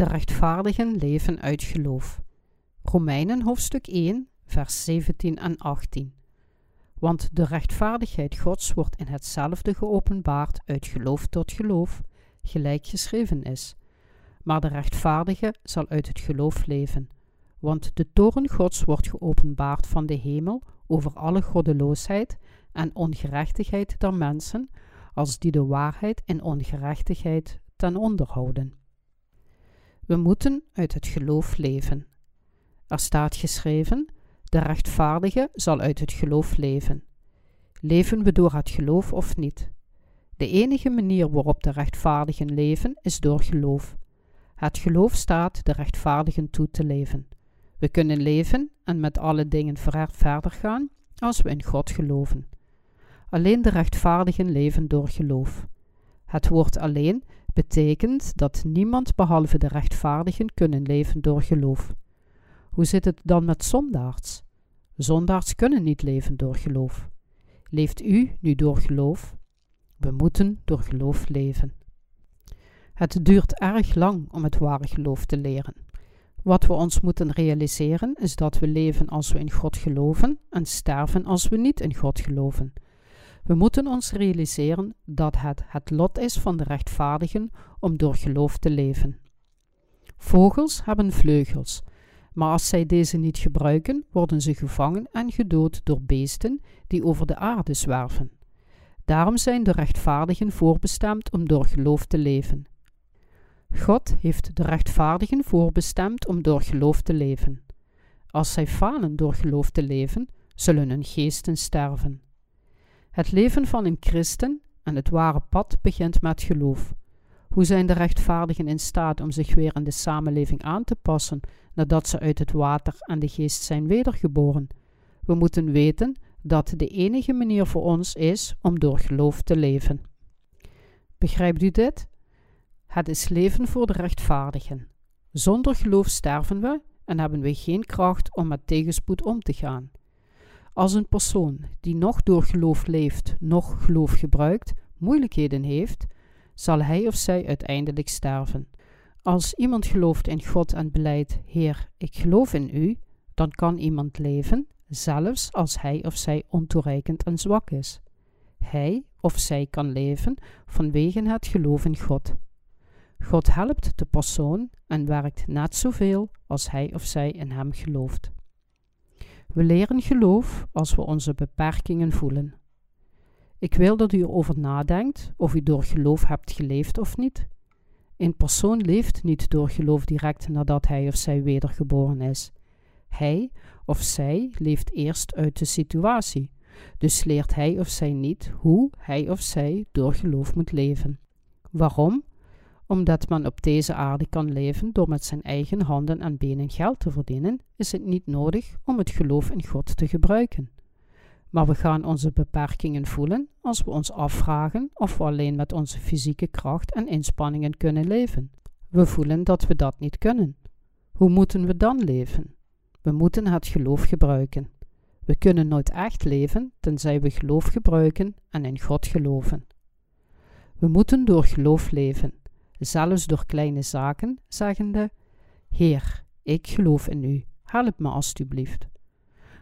De rechtvaardigen leven uit geloof. Romeinen hoofdstuk 1, vers 17 en 18. Want de rechtvaardigheid Gods wordt in hetzelfde geopenbaard uit geloof tot geloof, gelijk geschreven is. Maar de rechtvaardige zal uit het geloof leven. Want de toren Gods wordt geopenbaard van de hemel over alle goddeloosheid en ongerechtigheid der mensen, als die de waarheid en ongerechtigheid ten onder houden. We moeten uit het geloof leven. Er staat geschreven: De rechtvaardige zal uit het geloof leven. Leven we door het geloof of niet? De enige manier waarop de rechtvaardigen leven is door geloof. Het geloof staat de rechtvaardigen toe te leven. We kunnen leven en met alle dingen verder gaan als we in God geloven. Alleen de rechtvaardigen leven door geloof. Het woord alleen betekent dat niemand behalve de rechtvaardigen kunnen leven door geloof. Hoe zit het dan met zondaars? Zondaars kunnen niet leven door geloof. Leeft u nu door geloof? We moeten door geloof leven. Het duurt erg lang om het ware geloof te leren. Wat we ons moeten realiseren is dat we leven als we in God geloven en sterven als we niet in God geloven. We moeten ons realiseren dat het het lot is van de rechtvaardigen om door geloof te leven. Vogels hebben vleugels, maar als zij deze niet gebruiken, worden ze gevangen en gedood door beesten die over de aarde zwerven. Daarom zijn de rechtvaardigen voorbestemd om door geloof te leven. God heeft de rechtvaardigen voorbestemd om door geloof te leven. Als zij falen door geloof te leven, zullen hun geesten sterven. Het leven van een christen en het ware pad begint met geloof. Hoe zijn de rechtvaardigen in staat om zich weer in de samenleving aan te passen nadat ze uit het water en de geest zijn wedergeboren? We moeten weten dat de enige manier voor ons is om door geloof te leven. Begrijpt u dit? Het is leven voor de rechtvaardigen. Zonder geloof sterven we en hebben we geen kracht om met tegenspoed om te gaan. Als een persoon die nog door geloof leeft, nog geloof gebruikt, moeilijkheden heeft, zal hij of zij uiteindelijk sterven. Als iemand gelooft in God en beleidt: Heer, ik geloof in U, dan kan iemand leven, zelfs als hij of zij ontoereikend en zwak is. Hij of zij kan leven vanwege het geloof in God. God helpt de persoon en werkt net zoveel als hij of zij in hem gelooft. We leren geloof als we onze beperkingen voelen. Ik wil dat u erover nadenkt of u door geloof hebt geleefd of niet. Een persoon leeft niet door geloof direct nadat hij of zij wedergeboren is. Hij of zij leeft eerst uit de situatie, dus leert hij of zij niet hoe hij of zij door geloof moet leven. Waarom? Omdat men op deze aarde kan leven door met zijn eigen handen en benen geld te verdienen, is het niet nodig om het geloof in God te gebruiken. Maar we gaan onze beperkingen voelen als we ons afvragen of we alleen met onze fysieke kracht en inspanningen kunnen leven. We voelen dat we dat niet kunnen. Hoe moeten we dan leven? We moeten het geloof gebruiken. We kunnen nooit echt leven tenzij we geloof gebruiken en in God geloven. We moeten door geloof leven zelfs door kleine zaken, zeggende: Heer, ik geloof in u, help me alstublieft.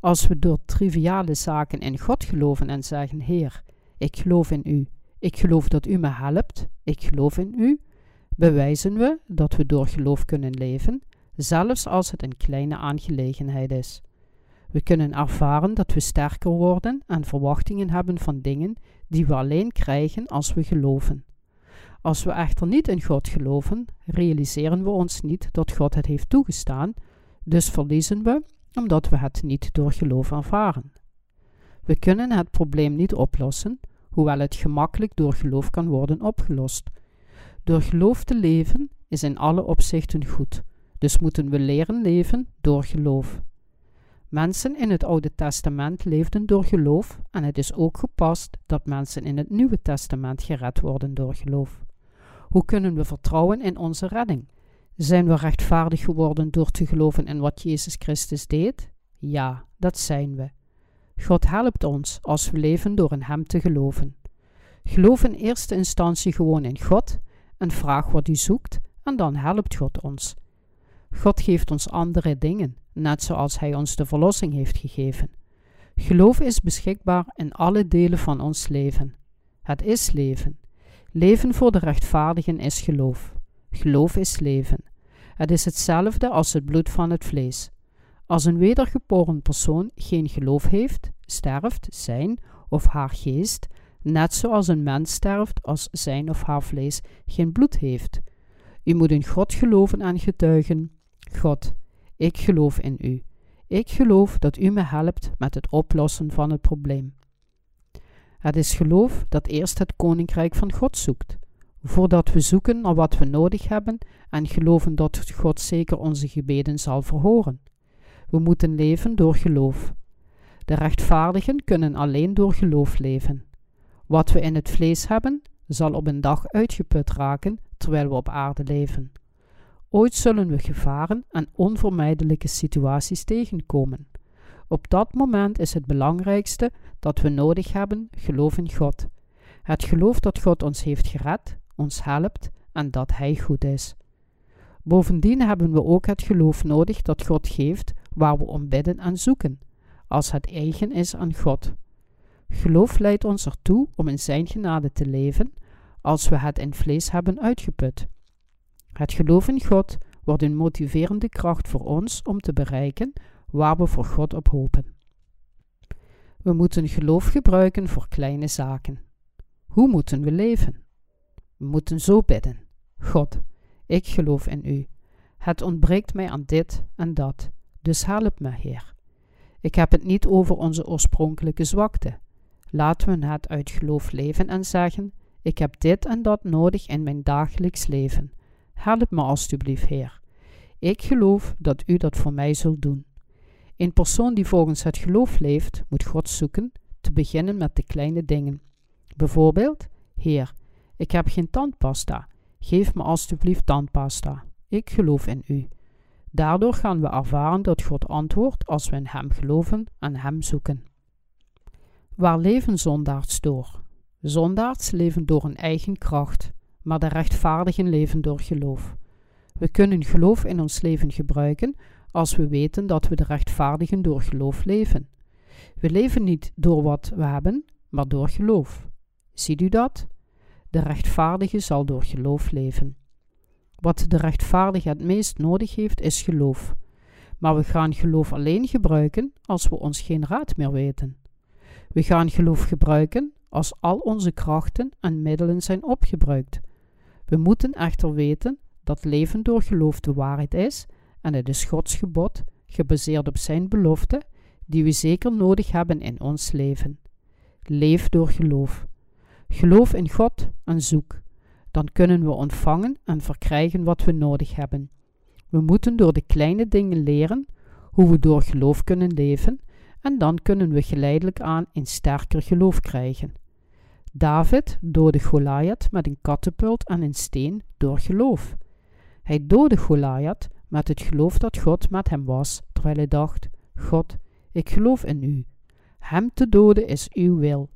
Als we door triviale zaken in God geloven en zeggen: Heer, ik geloof in u, ik geloof dat u me helpt, ik geloof in u, bewijzen we dat we door geloof kunnen leven, zelfs als het een kleine aangelegenheid is. We kunnen ervaren dat we sterker worden en verwachtingen hebben van dingen die we alleen krijgen als we geloven. Als we echter niet in God geloven, realiseren we ons niet dat God het heeft toegestaan, dus verliezen we omdat we het niet door geloof ervaren. We kunnen het probleem niet oplossen, hoewel het gemakkelijk door geloof kan worden opgelost. Door geloof te leven is in alle opzichten goed, dus moeten we leren leven door geloof. Mensen in het Oude Testament leefden door geloof en het is ook gepast dat mensen in het Nieuwe Testament gered worden door geloof. Hoe kunnen we vertrouwen in onze redding? Zijn we rechtvaardig geworden door te geloven in wat Jezus Christus deed? Ja, dat zijn we. God helpt ons als we leven door in Hem te geloven. Geloof in eerste instantie gewoon in God en vraag wat u zoekt en dan helpt God ons. God geeft ons andere dingen, net zoals Hij ons de verlossing heeft gegeven. Geloof is beschikbaar in alle delen van ons leven. Het is leven. Leven voor de rechtvaardigen is geloof. Geloof is leven. Het is hetzelfde als het bloed van het vlees. Als een wedergeboren persoon geen geloof heeft, sterft zijn of haar geest, net zoals een mens sterft als zijn of haar vlees geen bloed heeft. U moet in God geloven en getuigen: God, ik geloof in u. Ik geloof dat u me helpt met het oplossen van het probleem. Het is geloof dat eerst het koninkrijk van God zoekt. Voordat we zoeken naar wat we nodig hebben en geloven dat God zeker onze gebeden zal verhoren. We moeten leven door geloof. De rechtvaardigen kunnen alleen door geloof leven. Wat we in het vlees hebben, zal op een dag uitgeput raken terwijl we op aarde leven. Ooit zullen we gevaren en onvermijdelijke situaties tegenkomen. Op dat moment is het belangrijkste dat we nodig hebben geloof in God. Het geloof dat God ons heeft gered, ons helpt en dat Hij goed is. Bovendien hebben we ook het geloof nodig dat God geeft waar we om bidden en zoeken, als het eigen is aan God. Geloof leidt ons ertoe om in Zijn genade te leven, als we het in vlees hebben uitgeput. Het geloof in God wordt een motiverende kracht voor ons om te bereiken waar we voor God op hopen. We moeten geloof gebruiken voor kleine zaken. Hoe moeten we leven? We moeten zo bidden: God, ik geloof in U. Het ontbreekt mij aan dit en dat, dus help me, Heer. Ik heb het niet over onze oorspronkelijke zwakte. Laten we het uit geloof leven en zeggen: Ik heb dit en dat nodig in mijn dagelijks leven. Help me alstublieft, Heer. Ik geloof dat U dat voor mij zult doen. Een persoon die volgens het geloof leeft, moet God zoeken, te beginnen met de kleine dingen. Bijvoorbeeld: Heer, ik heb geen tandpasta. Geef me alstublieft tandpasta. Ik geloof in U. Daardoor gaan we ervaren dat God antwoordt als we in Hem geloven en Hem zoeken. Waar leven zondaards door? Zondaards leven door hun eigen kracht, maar de rechtvaardigen leven door geloof. We kunnen geloof in ons leven gebruiken als we weten dat we de rechtvaardigen door geloof leven. We leven niet door wat we hebben, maar door geloof. Ziet u dat? De rechtvaardige zal door geloof leven. Wat de rechtvaardige het meest nodig heeft, is geloof. Maar we gaan geloof alleen gebruiken als we ons geen raad meer weten. We gaan geloof gebruiken als al onze krachten en middelen zijn opgebruikt. We moeten echter weten dat leven door geloof de waarheid is en het is Gods gebod, gebaseerd op Zijn belofte, die we zeker nodig hebben in ons leven. Leef door geloof. Geloof in God en zoek. Dan kunnen we ontvangen en verkrijgen wat we nodig hebben. We moeten door de kleine dingen leren hoe we door geloof kunnen leven en dan kunnen we geleidelijk aan een sterker geloof krijgen. David doodde Goliath met een katapult en een steen door geloof. Hij doodde Goliath met het geloof dat God met hem was, terwijl hij dacht: God, ik geloof in u. Hem te doden is uw wil.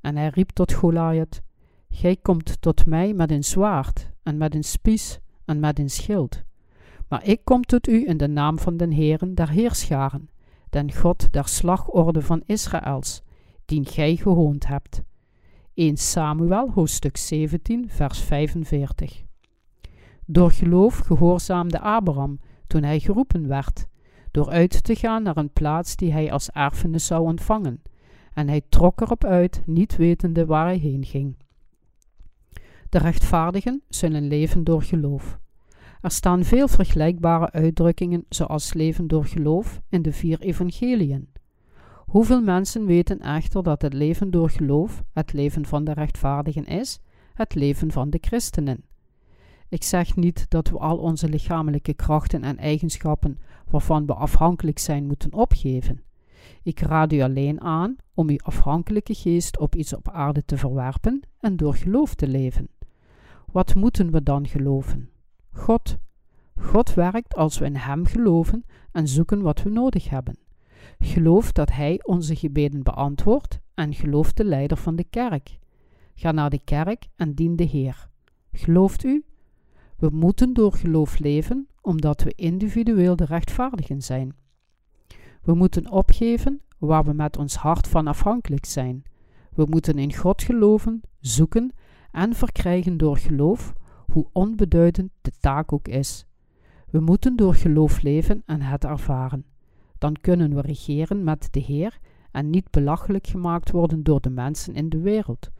En hij riep tot Goliath: Gij komt tot mij met een zwaard, en met een spies, en met een schild. Maar ik kom tot u in de naam van den Heeren der Heerscharen, den God der slagorde van Israëls, dien gij gehoond hebt. 1 Samuel, hoofdstuk 17, vers 45. Door geloof gehoorzaamde Abraham toen hij geroepen werd, door uit te gaan naar een plaats die hij als erfenis zou ontvangen, en hij trok erop uit, niet wetende waar hij heen ging. De rechtvaardigen zullen leven door geloof. Er staan veel vergelijkbare uitdrukkingen zoals leven door geloof in de vier evangeliën. Hoeveel mensen weten echter dat het leven door geloof het leven van de rechtvaardigen is, het leven van de christenen? Ik zeg niet dat we al onze lichamelijke krachten en eigenschappen waarvan we afhankelijk zijn moeten opgeven. Ik raad u alleen aan om uw afhankelijke geest op iets op aarde te verwerpen en door geloof te leven. Wat moeten we dan geloven? God. God werkt als we in Hem geloven en zoeken wat we nodig hebben. Geloof dat Hij onze gebeden beantwoordt en geloof de leider van de kerk. Ga naar de kerk en dien de Heer. Gelooft u? We moeten door geloof leven, omdat we individueel de rechtvaardigen zijn. We moeten opgeven waar we met ons hart van afhankelijk zijn. We moeten in God geloven, zoeken en verkrijgen door geloof, hoe onbeduidend de taak ook is. We moeten door geloof leven en het ervaren. Dan kunnen we regeren met de Heer en niet belachelijk gemaakt worden door de mensen in de wereld.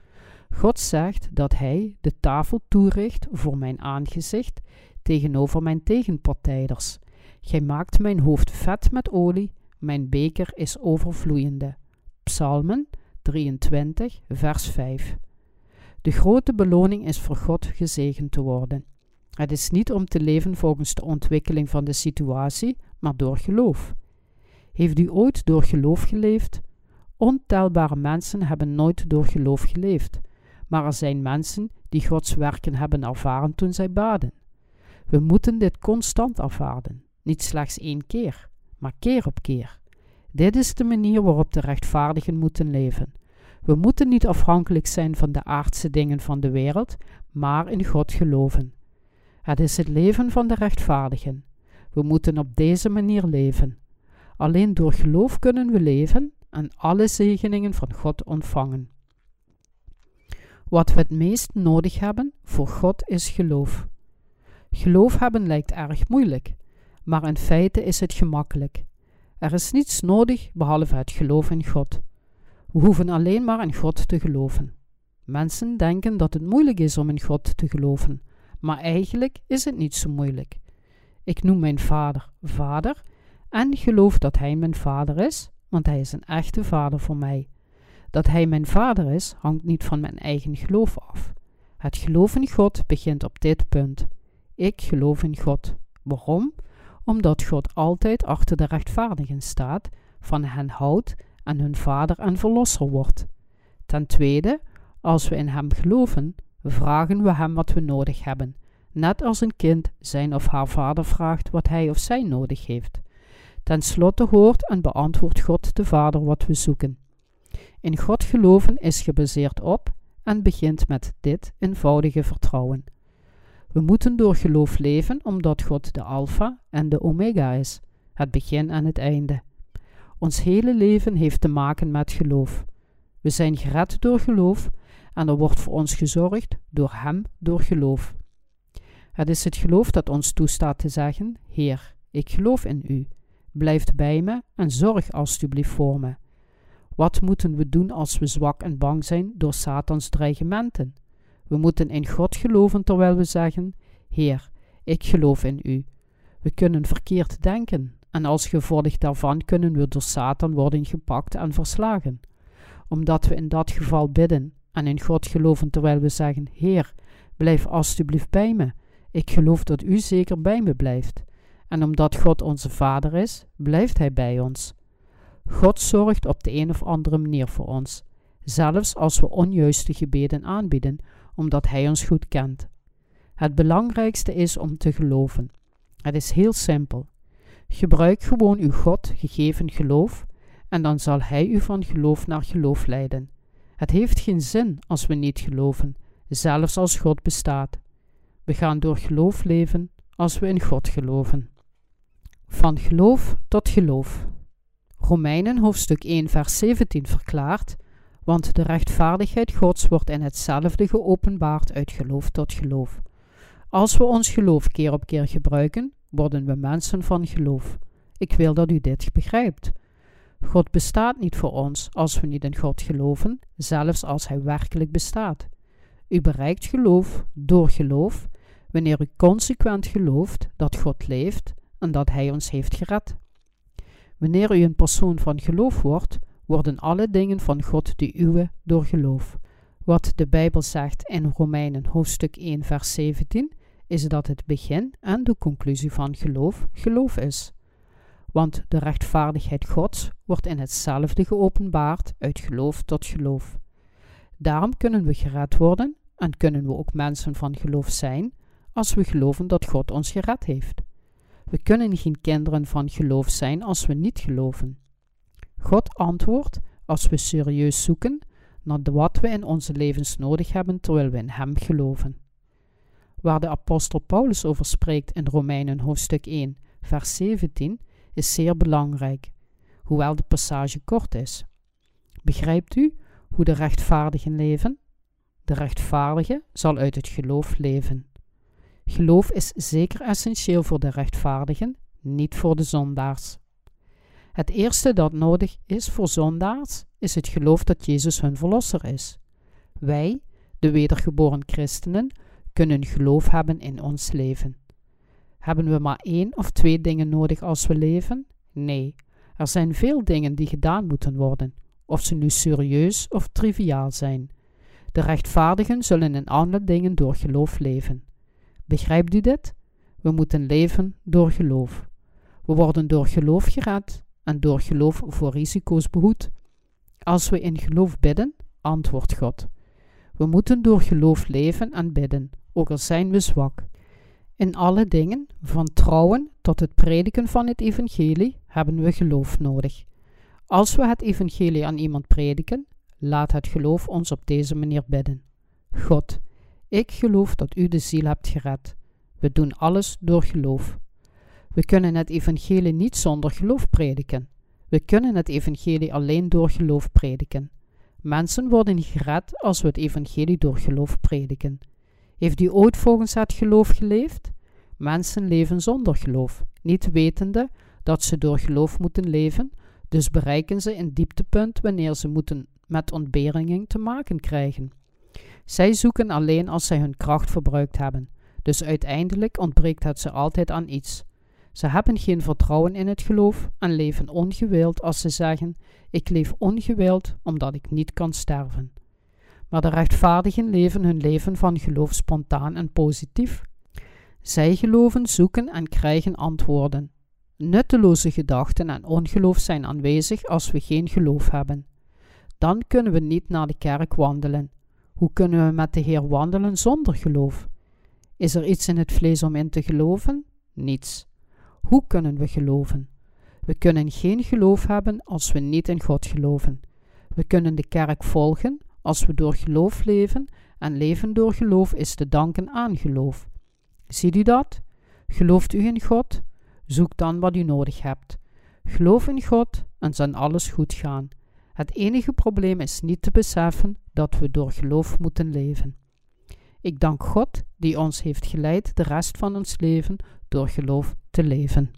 God zegt dat Hij de tafel toericht voor mijn aangezicht tegenover mijn tegenpartijders. Gij maakt mijn hoofd vet met olie, mijn beker is overvloeiende. Psalmen 23, vers 5. De grote beloning is voor God gezegend te worden. Het is niet om te leven volgens de ontwikkeling van de situatie, maar door geloof. Heeft u ooit door geloof geleefd? Ontelbare mensen hebben nooit door geloof geleefd, maar er zijn mensen die Gods werken hebben ervaren toen zij baden. We moeten dit constant ervaren, niet slechts één keer, maar keer op keer. Dit is de manier waarop de rechtvaardigen moeten leven. We moeten niet afhankelijk zijn van de aardse dingen van de wereld, maar in God geloven. Het is het leven van de rechtvaardigen. We moeten op deze manier leven. Alleen door geloof kunnen we leven en alle zegeningen van God ontvangen. Wat we het meest nodig hebben voor God is geloof. Geloof hebben lijkt erg moeilijk, maar in feite is het gemakkelijk. Er is niets nodig behalve het geloof in God. We hoeven alleen maar in God te geloven. Mensen denken dat het moeilijk is om in God te geloven, maar eigenlijk is het niet zo moeilijk. Ik noem mijn vader vader en geloof dat hij mijn vader is, want hij is een echte vader voor mij. Dat hij mijn vader is, hangt niet van mijn eigen geloof af. Het geloof in God begint op dit punt. Ik geloof in God. Waarom? Omdat God altijd achter de rechtvaardigen staat, van hen houdt en hun vader en verlosser wordt. Ten tweede, als we in Hem geloven, vragen we Hem wat we nodig hebben, net als een kind zijn of haar vader vraagt wat hij of zij nodig heeft. Ten slotte hoort en beantwoordt God de Vader wat we zoeken. In God geloven is gebaseerd op en begint met dit eenvoudige vertrouwen. We moeten door geloof leven omdat God de Alpha en de Omega is, het begin en het einde. Ons hele leven heeft te maken met geloof. We zijn gered door geloof en er wordt voor ons gezorgd door Hem door geloof. Het is het geloof dat ons toestaat te zeggen: Heer, ik geloof in U. Blijf bij me en zorg alstublieft voor me. Wat moeten we doen als we zwak en bang zijn door Satans dreigementen? We moeten in God geloven terwijl we zeggen: Heer, ik geloof in U. We kunnen verkeerd denken en als gevolg daarvan kunnen we door Satan worden gepakt en verslagen. Omdat we in dat geval bidden en in God geloven terwijl we zeggen: Heer, blijf alstublieft bij me. Ik geloof dat U zeker bij me blijft. En omdat God onze Vader is, blijft Hij bij ons. God zorgt op de een of andere manier voor ons, zelfs als we onjuiste gebeden aanbieden, omdat Hij ons goed kent. Het belangrijkste is om te geloven. Het is heel simpel. Gebruik gewoon uw God gegeven geloof en dan zal Hij u van geloof naar geloof leiden. Het heeft geen zin als we niet geloven, zelfs als God bestaat. We gaan door geloof leven als we in God geloven. Van geloof tot geloof. Romeinen hoofdstuk 1 vers 17 verklaart, want de rechtvaardigheid Gods wordt in hetzelfde geopenbaard uit geloof tot geloof. Als we ons geloof keer op keer gebruiken, worden we mensen van geloof. Ik wil dat u dit begrijpt. God bestaat niet voor ons als we niet in God geloven, zelfs als Hij werkelijk bestaat. U bereikt geloof door geloof wanneer u consequent gelooft dat God leeft en dat Hij ons heeft gered. Wanneer u een persoon van geloof wordt, worden alle dingen van God de uwe door geloof. Wat de Bijbel zegt in Romeinen hoofdstuk 1 vers 17 is dat het begin en de conclusie van geloof geloof is. Want de rechtvaardigheid Gods wordt in hetzelfde geopenbaard uit geloof tot geloof. Daarom kunnen we gered worden en kunnen we ook mensen van geloof zijn als we geloven dat God ons gered heeft. We kunnen geen kinderen van geloof zijn als we niet geloven. God antwoordt als we serieus zoeken naar wat we in onze levens nodig hebben terwijl we in Hem geloven. waar de apostel Paulus over spreekt in Romeinen hoofdstuk 1, vers 17, is zeer belangrijk, hoewel de passage kort is. Begrijpt u hoe de rechtvaardigen leven? De rechtvaardige zal uit het geloof leven. Geloof is zeker essentieel voor de rechtvaardigen, niet voor de zondaars. Het eerste dat nodig is voor zondaars is het geloof dat Jezus hun verlosser is. Wij, de wedergeboren christenen, kunnen geloof hebben in ons leven. Hebben we maar één of twee dingen nodig als we leven? Nee, er zijn veel dingen die gedaan moeten worden, of ze nu serieus of triviaal zijn. De rechtvaardigen zullen in alle dingen door geloof leven. Begrijpt u dit? We moeten leven door geloof. We worden door geloof gered en door geloof voor risico's behoed. Als we in geloof bidden, antwoordt God. We moeten door geloof leven en bidden, ook al zijn we zwak. In alle dingen, van trouwen tot het prediken van het evangelie, hebben we geloof nodig. Als we het evangelie aan iemand prediken, laat het geloof ons op deze manier bidden. God, ik geloof dat u de ziel hebt gered. We doen alles door geloof. We kunnen het evangelie niet zonder geloof prediken. We kunnen het evangelie alleen door geloof prediken. Mensen worden gered als we het evangelie door geloof prediken. Heeft u ooit volgens het geloof geleefd? Mensen leven zonder geloof, niet wetende dat ze door geloof moeten leven, dus bereiken ze een dieptepunt wanneer ze moeten met ontberingen te maken krijgen. Zij zoeken alleen als zij hun kracht verbruikt hebben, dus uiteindelijk ontbreekt het ze altijd aan iets. Ze hebben geen vertrouwen in het geloof en leven ongewild als ze zeggen: Ik leef ongewild omdat ik niet kan sterven. Maar de rechtvaardigen leven hun leven van geloof spontaan en positief. Zij geloven, zoeken en krijgen antwoorden. Nutteloze gedachten en ongeloof zijn aanwezig als we geen geloof hebben. Dan kunnen we niet naar de kerk wandelen. Hoe kunnen we met de Heer wandelen zonder geloof? Is er iets in het vlees om in te geloven? Niets. Hoe kunnen we geloven? We kunnen geen geloof hebben als we niet in God geloven. We kunnen de kerk volgen als we door geloof leven en leven door geloof is te danken aan geloof. Ziet u dat? Gelooft u in God? Zoek dan wat u nodig hebt. Geloof in God en zal alles goed gaan. Het enige probleem is niet te beseffen dat we door geloof moeten leven. Ik dank God die ons heeft geleid de rest van ons leven door geloof te leven.